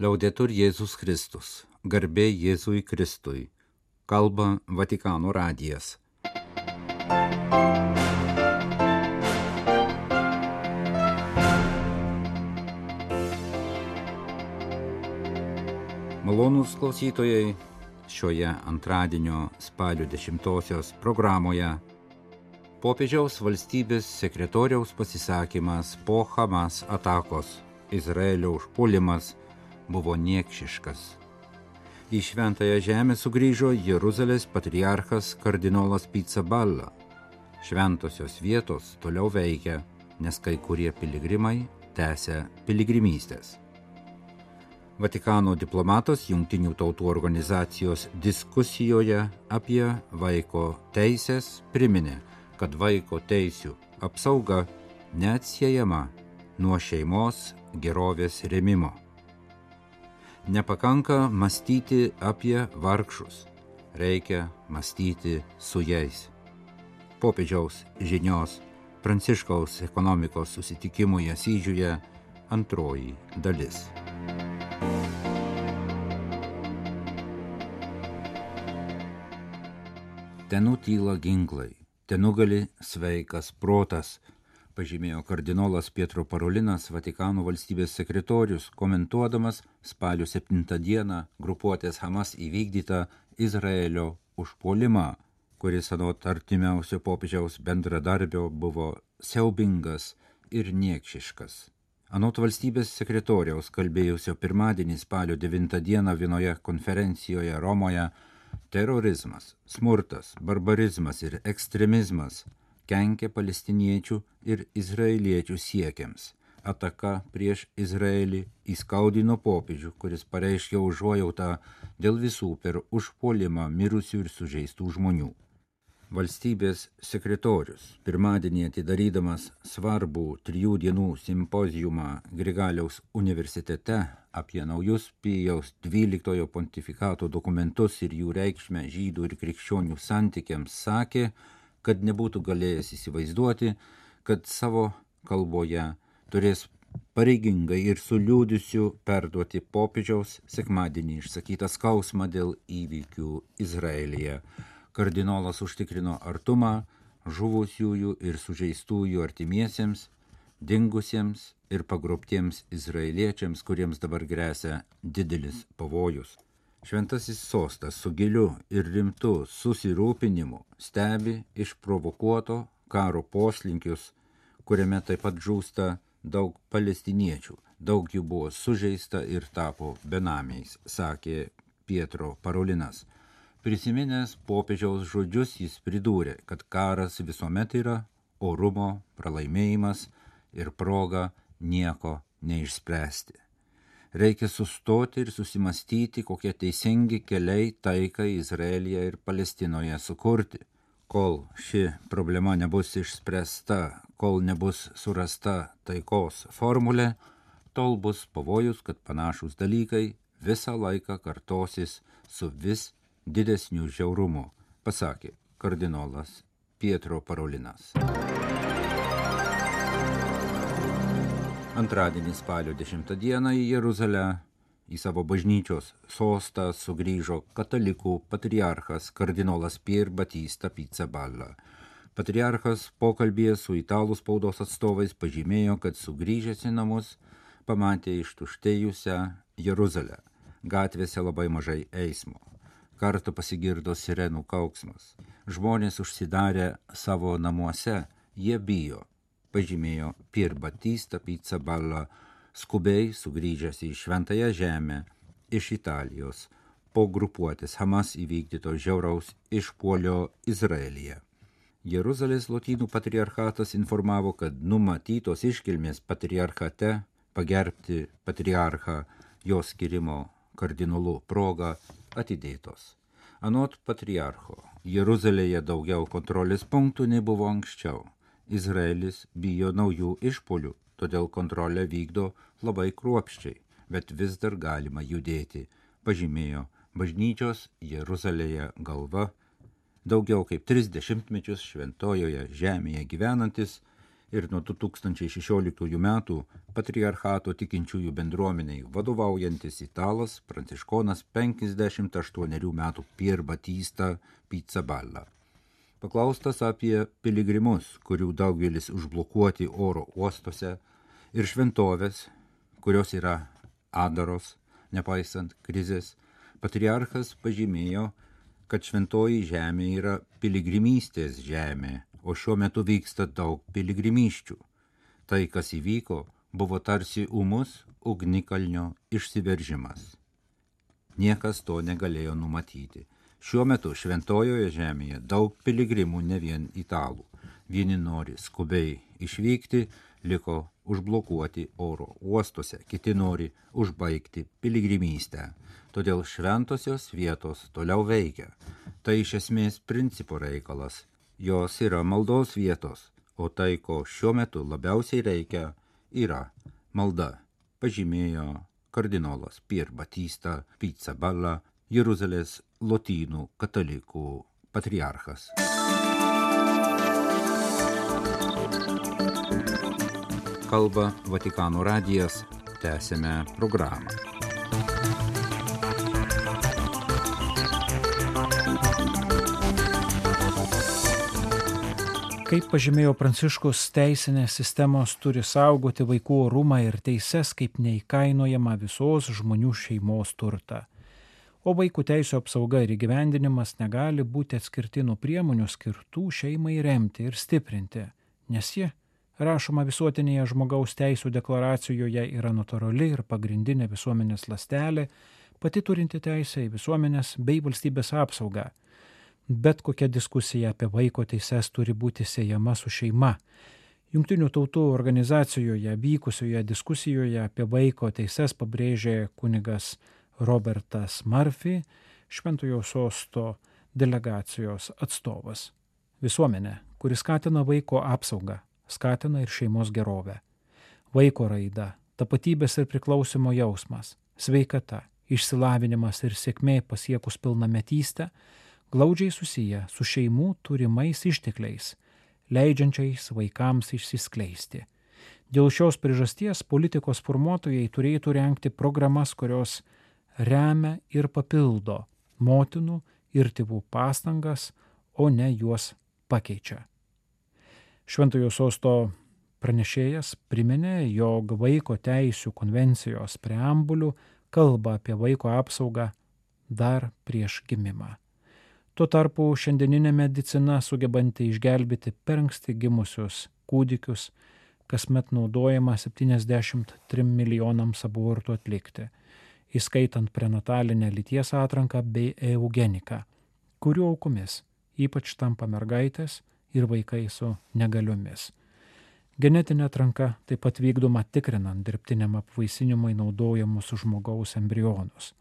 Liaudetur Jėzus Kristus, garbė Jėzui Kristui, kalba Vatikano radijas. Malonūs klausytojai, šioje antradienio spalio 10 programoje popiežiaus valstybės sekretoriaus pasisakymas po Hamas atakos Izraelio užpuolimas buvo niekšiškas. Į šventąją žemę sugrįžo Jeruzalės patriarchas kardinolas Pizzaballa. Šventosios vietos toliau veikia, nes kai kurie piligrimai tęsia piligrimystės. Vatikano diplomatas Junktinių tautų organizacijos diskusijoje apie vaiko teisės priminė, kad vaiko teisių apsauga neatsiejama nuo šeimos gerovės remimo nepakanka mąstyti apie vargšus, reikia mąstyti su jais. Popiežiaus žinios Pranciškaus ekonomikos susitikimui Asyžiuje antroji dalis. Tenu tyla ginklai, tenugali sveikas protas, pažymėjo kardinolas Pietro Parolinas, Vatikano valstybės sekretorius, komentuodamas spalio 7 dieną grupuotės Hamas įvykdytą Izraelio užpuolimą, kuris anot artimiausio popiežiaus bendradarbio buvo siaubingas ir niekšiškas. Anot valstybės sekretoriaus kalbėjusio pirmadienį spalio 9 dieną vienoje konferencijoje Romoje, terorizmas, smurtas, barbarizmas ir ekstremizmas kenkia palestiniečių ir izraeliečių siekiams. Ataka prieš Izraelį įskaudino popiežių, kuris pareiškė užuojautą dėl visų per užpuolimą mirusių ir sužeistų žmonių. Valstybės sekretorius pirmadienį atidarydamas svarbų trijų dienų simpozijumą Grigaliaus universitete apie naujus Pijaus XII pontifikato dokumentus ir jų reikšmę žydų ir krikščionių santykiams sakė, kad nebūtų galėjęs įsivaizduoti, kad savo kalboje turės pareigingai ir su liūdisiu perduoti popiežiaus sekmadienį išsakytą skausmą dėl įvykių Izraelyje. Kardinolas užtikrino artumą žuvusiųjų ir sužeistųjų artimiesiems, dingusiems ir pagrobtiems izraeliečiams, kuriems dabar grėsia didelis pavojus. Šventasis sostas su giliu ir rimtu susirūpinimu stebi išprovokuoto karo poslinkius, kuriame taip pat žūsta daug palestiniečių, daug jų buvo sužeista ir tapo benamiais, sakė Pietro Parolinas. Prisiminęs popiežiaus žodžius jis pridūrė, kad karas visuomet yra orumo pralaimėjimas ir proga nieko neišspręsti reikia sustoti ir susimastyti, kokie teisingi keliai taikai Izraelyje ir Palestinoje sukurti. Kol ši problema nebus išspręsta, kol nebus surasta taikos formulė, tol bus pavojus, kad panašus dalykai visą laiką kartosis su vis didesniu žiaurumu, pasakė kardinolas Pietro Parolinas. Antradienį spalio 10 dieną į Jeruzalę į savo bažnyčios sostą sugrįžo katalikų patriarchas kardinolas Pier Batista Pizzaballa. Patriarchas pokalbėje su italų spaudos atstovais pažymėjo, kad sugrįžęs į namus pamatė ištuštėjusią Jeruzalę. Gatvėse labai mažai eismo. Kartu pasigirdo sirenų kauksmas. Žmonės užsidarė savo namuose, jie bijo pažymėjo Pier Batista Pizzaballa, skubiai sugrįžęs į Šventąją žemę iš Italijos po grupuotės Hamas įvykdyto žiauraus išpuolio Izraelyje. Jeruzalės lotynų patriarchatas informavo, kad numatytos iškilmės patriarchate pagerbti patriarchą jo skirimo kardinolų proga atidėtos. Anot patriarcho, Jeruzalėje daugiau kontrolės punktų nebuvo anksčiau. Izraelis bijo naujų išpolių, todėl kontrolę vykdo labai kruopščiai, bet vis dar galima judėti, pažymėjo bažnyčios Jeruzalėje galva, daugiau kaip tris dešimtmečius šventojoje žemėje gyvenantis ir nuo 2016 metų patriarchato tikinčiųjų bendruomeniai vadovaujantis italas pranciškonas 58 metų Pier Batista Pizzaballa. Paklaustas apie piligrimus, kurių daugelis užblokuoti oro uostuose ir šventovės, kurios yra adaros, nepaisant krizės, patriarchas pažymėjo, kad šventoji žemė yra piligrimystės žemė, o šiuo metu vyksta daug piligrimyščių. Tai, kas įvyko, buvo tarsi umus ugnikalnio išsiveržimas. Niekas to negalėjo numatyti. Šiuo metu šventojoje žemėje daug piligrimų ne vien italų. Vieni nori skubiai išvykti, liko užblokuoti oro uostuose, kiti nori užbaigti piligrimystę. Todėl šventosios vietos toliau veikia. Tai iš esmės principo reikalas. Jos yra maldos vietos, o tai, ko šiuo metu labiausiai reikia, yra malda, pažymėjo kardinolas Pier Batista Pizzaballa, Jeruzalės lotynų katalikų patriarchas. Kalba Vatikano radijas, tęsėme programą. Kaip pažymėjo Pranciškus, teisinės sistemos turi saugoti vaikų orumą ir teises kaip neįkainojama visos žmonių šeimos turtą. O vaikų teisų apsauga ir įgyvendinimas negali būti atskirti nuo priemonių skirtų šeimai remti ir stiprinti, nes ji, rašoma visuotinėje žmogaus teisų deklaracijoje, yra natūrali ir pagrindinė visuomenės lastelė, pati turinti teisę į visuomenės bei valstybės apsaugą bet kokia diskusija apie vaiko teises turi būti siejama su šeima. Junktinių tautų organizacijoje vykusioje diskusijoje apie vaiko teises pabrėžė kunigas Robertas Murphy, Šventojo sosto delegacijos atstovas. Visuomenė, kuri skatina vaiko apsaugą, skatina ir šeimos gerovę. Vaiko raida, tapatybės ir priklausimo jausmas, sveikata, išsilavinimas ir sėkmė pasiekus pilnametystę glaudžiai susiję su šeimų turimais ištekliais, leidžiančiais vaikams išsiskleisti. Dėl šios priežasties politikos formuotojai turėtų renkti programas, kurios remia ir papildo motinų ir tėvų pastangas, o ne juos pakeičia. Šventojo sosto pranešėjas priminė, jog vaiko teisų konvencijos preambulių kalba apie vaiko apsaugą dar prieš gimimą. Tuo tarpu šiandieninė medicina sugebanti išgelbėti per anksti gimusius kūdikius, kasmet naudojama 73 milijonams abortų atlikti, įskaitant prenatalinę lyties atranką bei eugeniką, kurių aukomis ypač tampa mergaitės ir vaikai su negaliomis. Genetinė atranka taip pat vykdoma tikrinant dirbtiniam apvaisinimui naudojamus žmogaus embrionus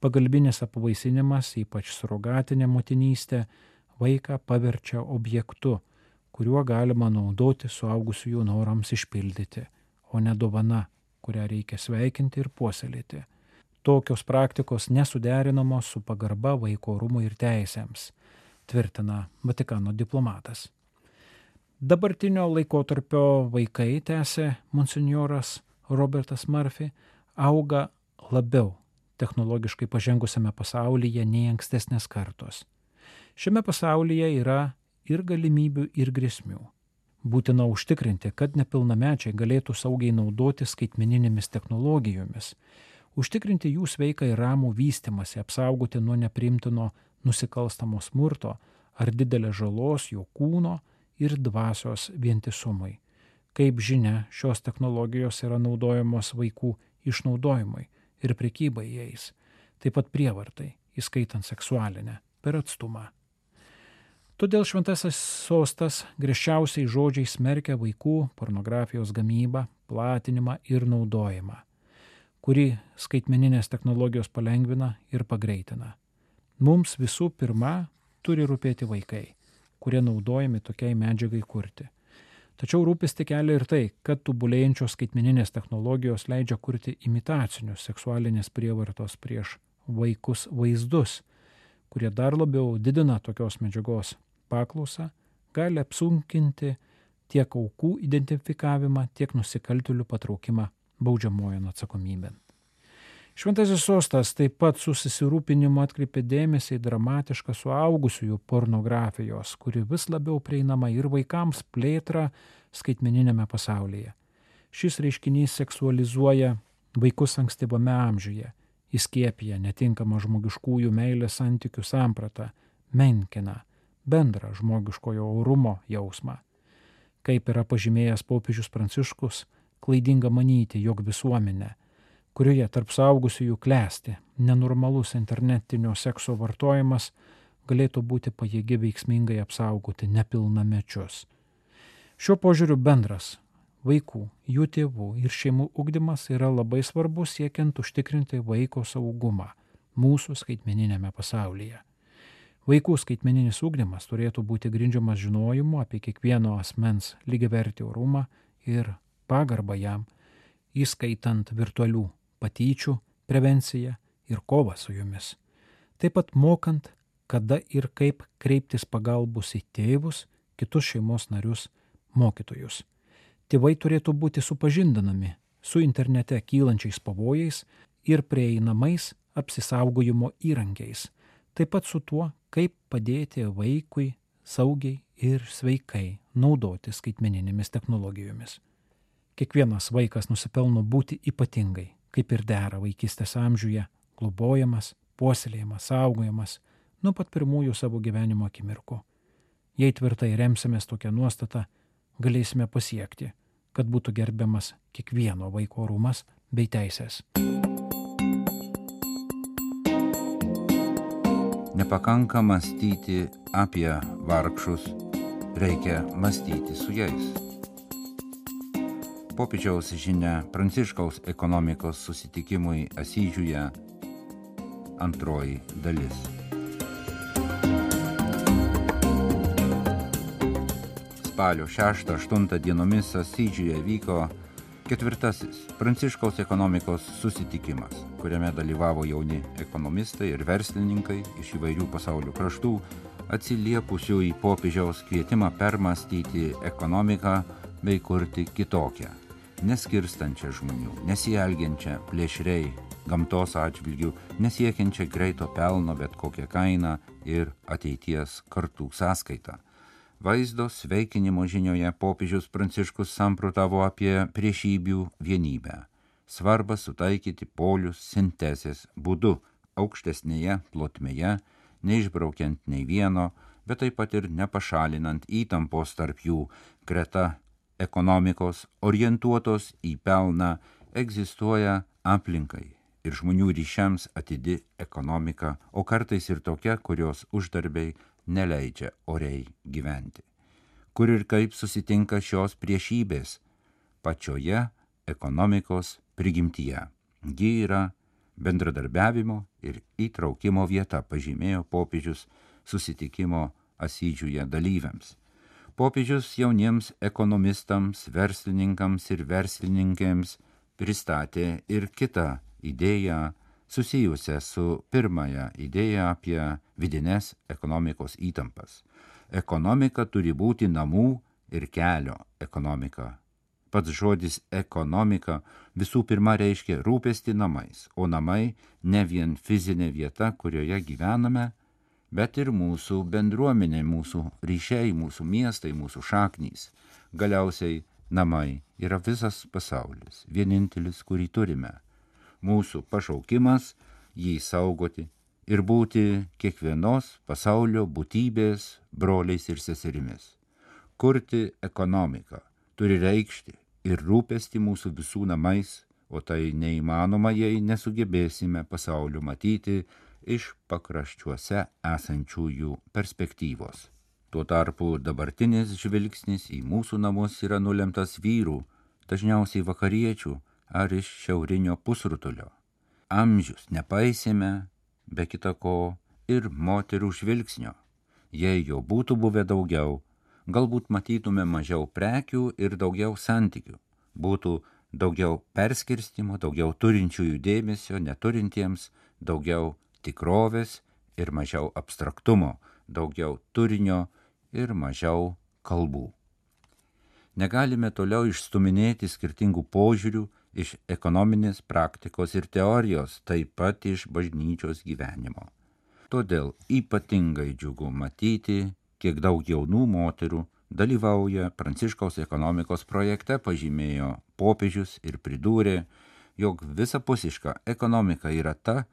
pagalbinis apvaisinimas, ypač surogatinė motinystė, vaiką paverčia objektu, kuriuo galima naudoti suaugusiųjų norams išpildyti, o ne dovana, kurią reikia sveikinti ir puoselėti. Tokios praktikos nesuderinamos su pagarba vaiko rūmų ir teisėms, tvirtina Vatikano diplomatas. Dabartinio laikotarpio vaikai, tęsė monsinjoras Robertas Murphy, auga labiau technologiškai pažengusiame pasaulyje nei ankstesnės kartos. Šiame pasaulyje yra ir galimybių, ir grėsmių. Būtina užtikrinti, kad nepilnamečiai galėtų saugiai naudoti skaitmeninėmis technologijomis, užtikrinti jų sveiką ir ramų vystimąsi, apsaugoti nuo neprimtino nusikalstamo smurto ar didelės žalos jo kūno ir dvasios vientisumui. Kaip žinia, šios technologijos yra naudojamos vaikų išnaudojimui, ir prekybai jais, taip pat prievartai, įskaitant seksualinę, per atstumą. Todėl šventasis sostas griežčiausiai žodžiai smerkia vaikų pornografijos gamybą, platinimą ir naudojimą, kuri skaitmeninės technologijos palengvina ir pagreitina. Mums visų pirma turi rūpėti vaikai, kurie naudojami tokiai medžiagai kurti. Tačiau rūpesti kelia ir tai, kad tobulėjančios skaitmeninės technologijos leidžia kurti imitacinius seksualinės prievartos prieš vaikus vaizdus, kurie dar labiau didina tokios medžiagos paklausą, gali apsunkinti tiek aukų identifikavimą, tiek nusikaltėlių patraukimą baudžiamojo atsakomybėn. Šventasis sostas taip pat su susirūpinimu atkreipė dėmesį į dramatišką suaugusiųjų pornografijos, kuri vis labiau prieinama ir vaikams plėtrą skaitmeninėme pasaulyje. Šis reiškinys seksualizuoja vaikus ankstyvame amžiuje, įskiepija netinkamą žmogiškųjų meilės santykių sampratą, menkina bendrą žmogiškojo orumo jausmą. Kaip yra pažymėjęs popiežius Pranciškus, klaidinga manyti, jog visuomenė, kurioje tarp saugusiųjų klesti nenormalus internetinio sekso vartojimas, galėtų būti pajėgi veiksmingai apsaugoti nepilnamečius. Šiuo požiūriu bendras vaikų, jų tėvų ir šeimų ugdymas yra labai svarbus siekiant užtikrinti vaiko saugumą mūsų skaitmeninėme pasaulyje. Vaikų skaitmeninis ugdymas turėtų būti grindžiamas žinojimu apie kiekvieno asmens lygiavertį orumą ir pagarbą jam, įskaitant virtualių patyčių prevenciją ir kovą su jomis. Taip pat mokant, kada ir kaip kreiptis pagalbus į tėvus, kitus šeimos narius, mokytojus. Tėvai turėtų būti supažindinami su internete kylančiais pavojais ir prieinamais apsisaugojimo įrankiais, taip pat su tuo, kaip padėti vaikui saugiai ir sveikai naudoti skaitmeninėmis technologijomis. Kiekvienas vaikas nusipelno būti ypatingai, kaip ir dera vaikystės amžiuje, globojamas, puoselėjamas, saugojamas nuo pat pirmųjų savo gyvenimo akimirkų. Jei tvirtai remsimės tokią nuostatą, galėsime pasiekti, kad būtų gerbiamas kiekvieno vaiko orumas bei teisės. Nepakanka mąstyti apie vargšus, reikia mąstyti su jais popiežiaus žinia Pranciškaus ekonomikos susitikimui Asyžiuje antroji dalis. Spalio 6-8 dienomis Asyžiuje vyko ketvirtasis Pranciškaus ekonomikos susitikimas, kuriame dalyvavo jauni ekonomistai ir verslininkai iš įvairių pasaulio kraštų, atsiliepusių į popiežiaus kvietimą permastyti ekonomiką bei kurti kitokią neskirstančią žmonių, nesielgiančią plėšriai gamtos atžvilgių, nesiekiančią greito pelno bet kokią kainą ir ateities kartų sąskaitą. Vaizdo sveikinimo žinioje popiežius Pranciškus samprotavo apie priešybių vienybę. Svarba sutaikyti polius sintezės būdu aukštesnėje plotmėje, neišbraukiant nei vieno, bet taip pat ir nepašalinant įtampos tarp jų, greta ekonomikos orientuotos į pelną egzistuoja aplinkai ir žmonių ryšiams atidi ekonomika, o kartais ir tokia, kurios uždarbiai neleidžia oriai gyventi. Kur ir kaip susitinka šios priešybės pačioje ekonomikos prigimtyje. Ji yra bendradarbiavimo ir įtraukimo vieta, pažymėjo popiežius susitikimo Asydžiuje dalyviams popiežius jauniems ekonomistams, verslininkams ir verslininkėms pristatė ir kitą idėją susijusią su pirmąją idėją apie vidinės ekonomikos įtampas. Ekonomika turi būti namų ir kelio ekonomika. Pats žodis ekonomika visų pirma reiškia rūpesti namais, o namai ne vien fizinė vieta, kurioje gyvename, bet ir mūsų bendruomenė, mūsų ryšiai, mūsų miestai, mūsų šaknys. Galiausiai namai yra visas pasaulis, vienintelis, kurį turime. Mūsų pašaukimas jį saugoti ir būti kiekvienos pasaulio būtybės broliais ir seserimis. Kurti ekonomiką turi reikšti ir rūpesti mūsų visų namais, o tai neįmanoma, jei nesugebėsime pasaulio matyti iš pakraščiuose esančiųjų perspektyvos. Tuo tarpu dabartinis žvilgsnis į mūsų namus yra nulemtas vyrų, dažniausiai vakariečių ar iš šiaurinio pusrutulio. Amžius nepaisėme, be kita ko, ir moterų žvilgsnio. Jei jo būtų buvę daugiau, galbūt matytume mažiau prekių ir daugiau santykių. Būtų daugiau perskirstimo, daugiau turinčiųjų dėmesio, neturintiems, daugiau tikrovės ir mažiau abstraktumo, daugiau turinio ir mažiau kalbų. Negalime toliau išstuminėti skirtingų požiūrių iš ekonominės praktikos ir teorijos, taip pat iš bažnyčios gyvenimo. Todėl ypatingai džiugu matyti, kiek daug jaunų moterų dalyvauja Pranciškaus ekonomikos projekte, pažymėjo popiežius ir pridūrė, jog visapusiška ekonomika yra ta,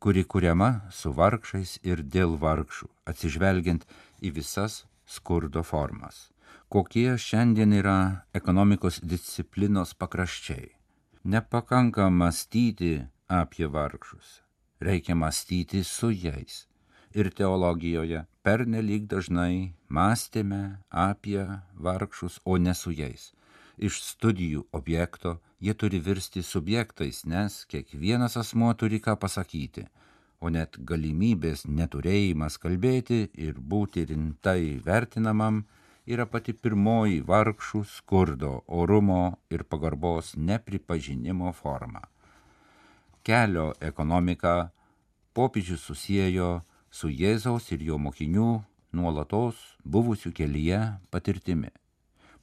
kuri kuriama su vargšais ir dėl vargšų, atsižvelgiant į visas skurdo formas kokie šiandien yra ekonomikos disciplinos pakraščiai. Nepakanka mąstyti apie vargšus, reikia mąstyti su jais. Ir teologijoje pernelyg dažnai mąstėme apie vargšus, o ne su jais. Iš studijų objekto jie turi virsti subjektais, nes kiekvienas asmuo turi ką pasakyti, o net galimybės neturėjimas kalbėti ir būti rimtai vertinamam yra pati pirmoji vargšų skurdo, orumo ir pagarbos nepripažinimo forma. Kelio ekonomika popiežius susijęjo su Jėzaus ir jo mokinių nuolatos buvusių kelyje patirtimi.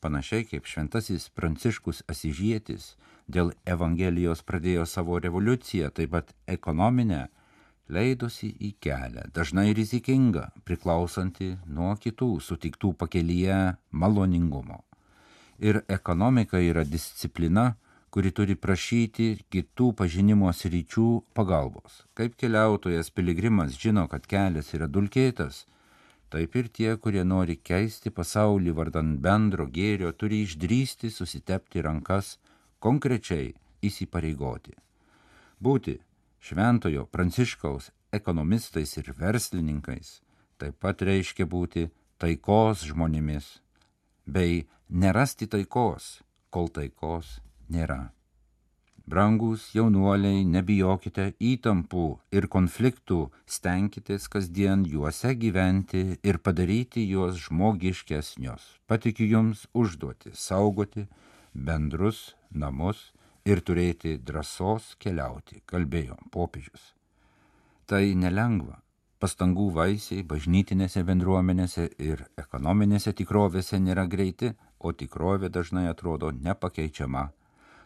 Panašiai kaip šventasis Pranciškus Asižėtis dėl Evangelijos pradėjo savo revoliuciją, taip pat ekonominę leidosi į kelią, dažnai rizikingą, priklausantį nuo kitų sutiktų pakelyje maloningumo. Ir ekonomika yra disciplina, kuri turi prašyti kitų pažinimo sričių pagalbos. Kaip keliautojas piligrimas žino, kad kelias yra dulkėtas, taip ir tie, kurie nori keisti pasaulį vardan bendro gėrio, turi išdrysti susitepti rankas, konkrečiai įsipareigoti. Būti šventojo Pranciškaus ekonomistais ir verslininkais, taip pat reiškia būti taikos žmonėmis, bei nerasti taikos, kol taikos nėra. Brangus jaunuoliai, nebijokite įtampų ir konfliktų, stenkitės kasdien juose gyventi ir padaryti juos žmogiškesnius. Patikiu jums užduoti saugoti bendrus namus ir turėti drąsos keliauti, kalbėjo popiežius. Tai nelengva. Pastangų vaisiai bažnytinėse bendruomenėse ir ekonominėse tikrovėse nėra greiti, o tikrovė dažnai atrodo nepakeičiama.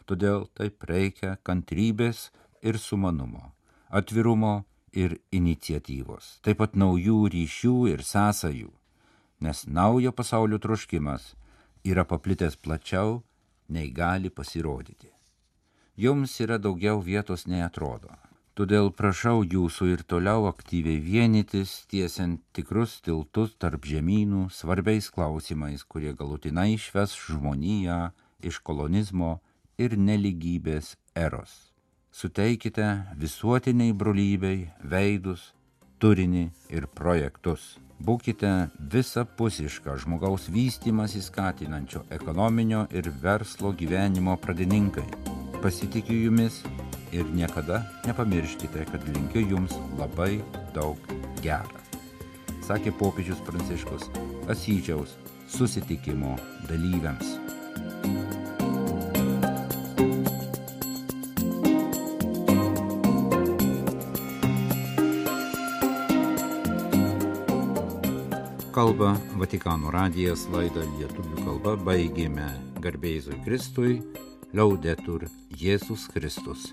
Todėl taip reikia kantrybės ir sumanumo, atvirumo ir iniciatyvos, taip pat naujų ryšių ir sąsajų, nes naujo pasaulio troškimas yra paplitęs plačiau, nei gali pasirodyti jums yra daugiau vietos nei atrodo. Todėl prašau jūsų ir toliau aktyviai vienytis, tiesiant tikrus tiltus tarp žemynų svarbiais klausimais, kurie galutinai išves žmoniją iš kolonizmo ir neligybės eros. Suteikite visuotiniai brolybei veidus, turinį ir projektus. Būkite visapusišką žmogaus vystimąsi skatinančio ekonominio ir verslo gyvenimo pradininkai pasitikiu jumis ir niekada nepamirškite, kad linkiu jums labai daug gero. Sakė popiežius Pranciškus Asyžiaus susitikimo dalyviams. Kalba Vatikano radijas laidą lietuvių kalba baigėme garbėjai Kristui Liaudetur Jėzus Kristus.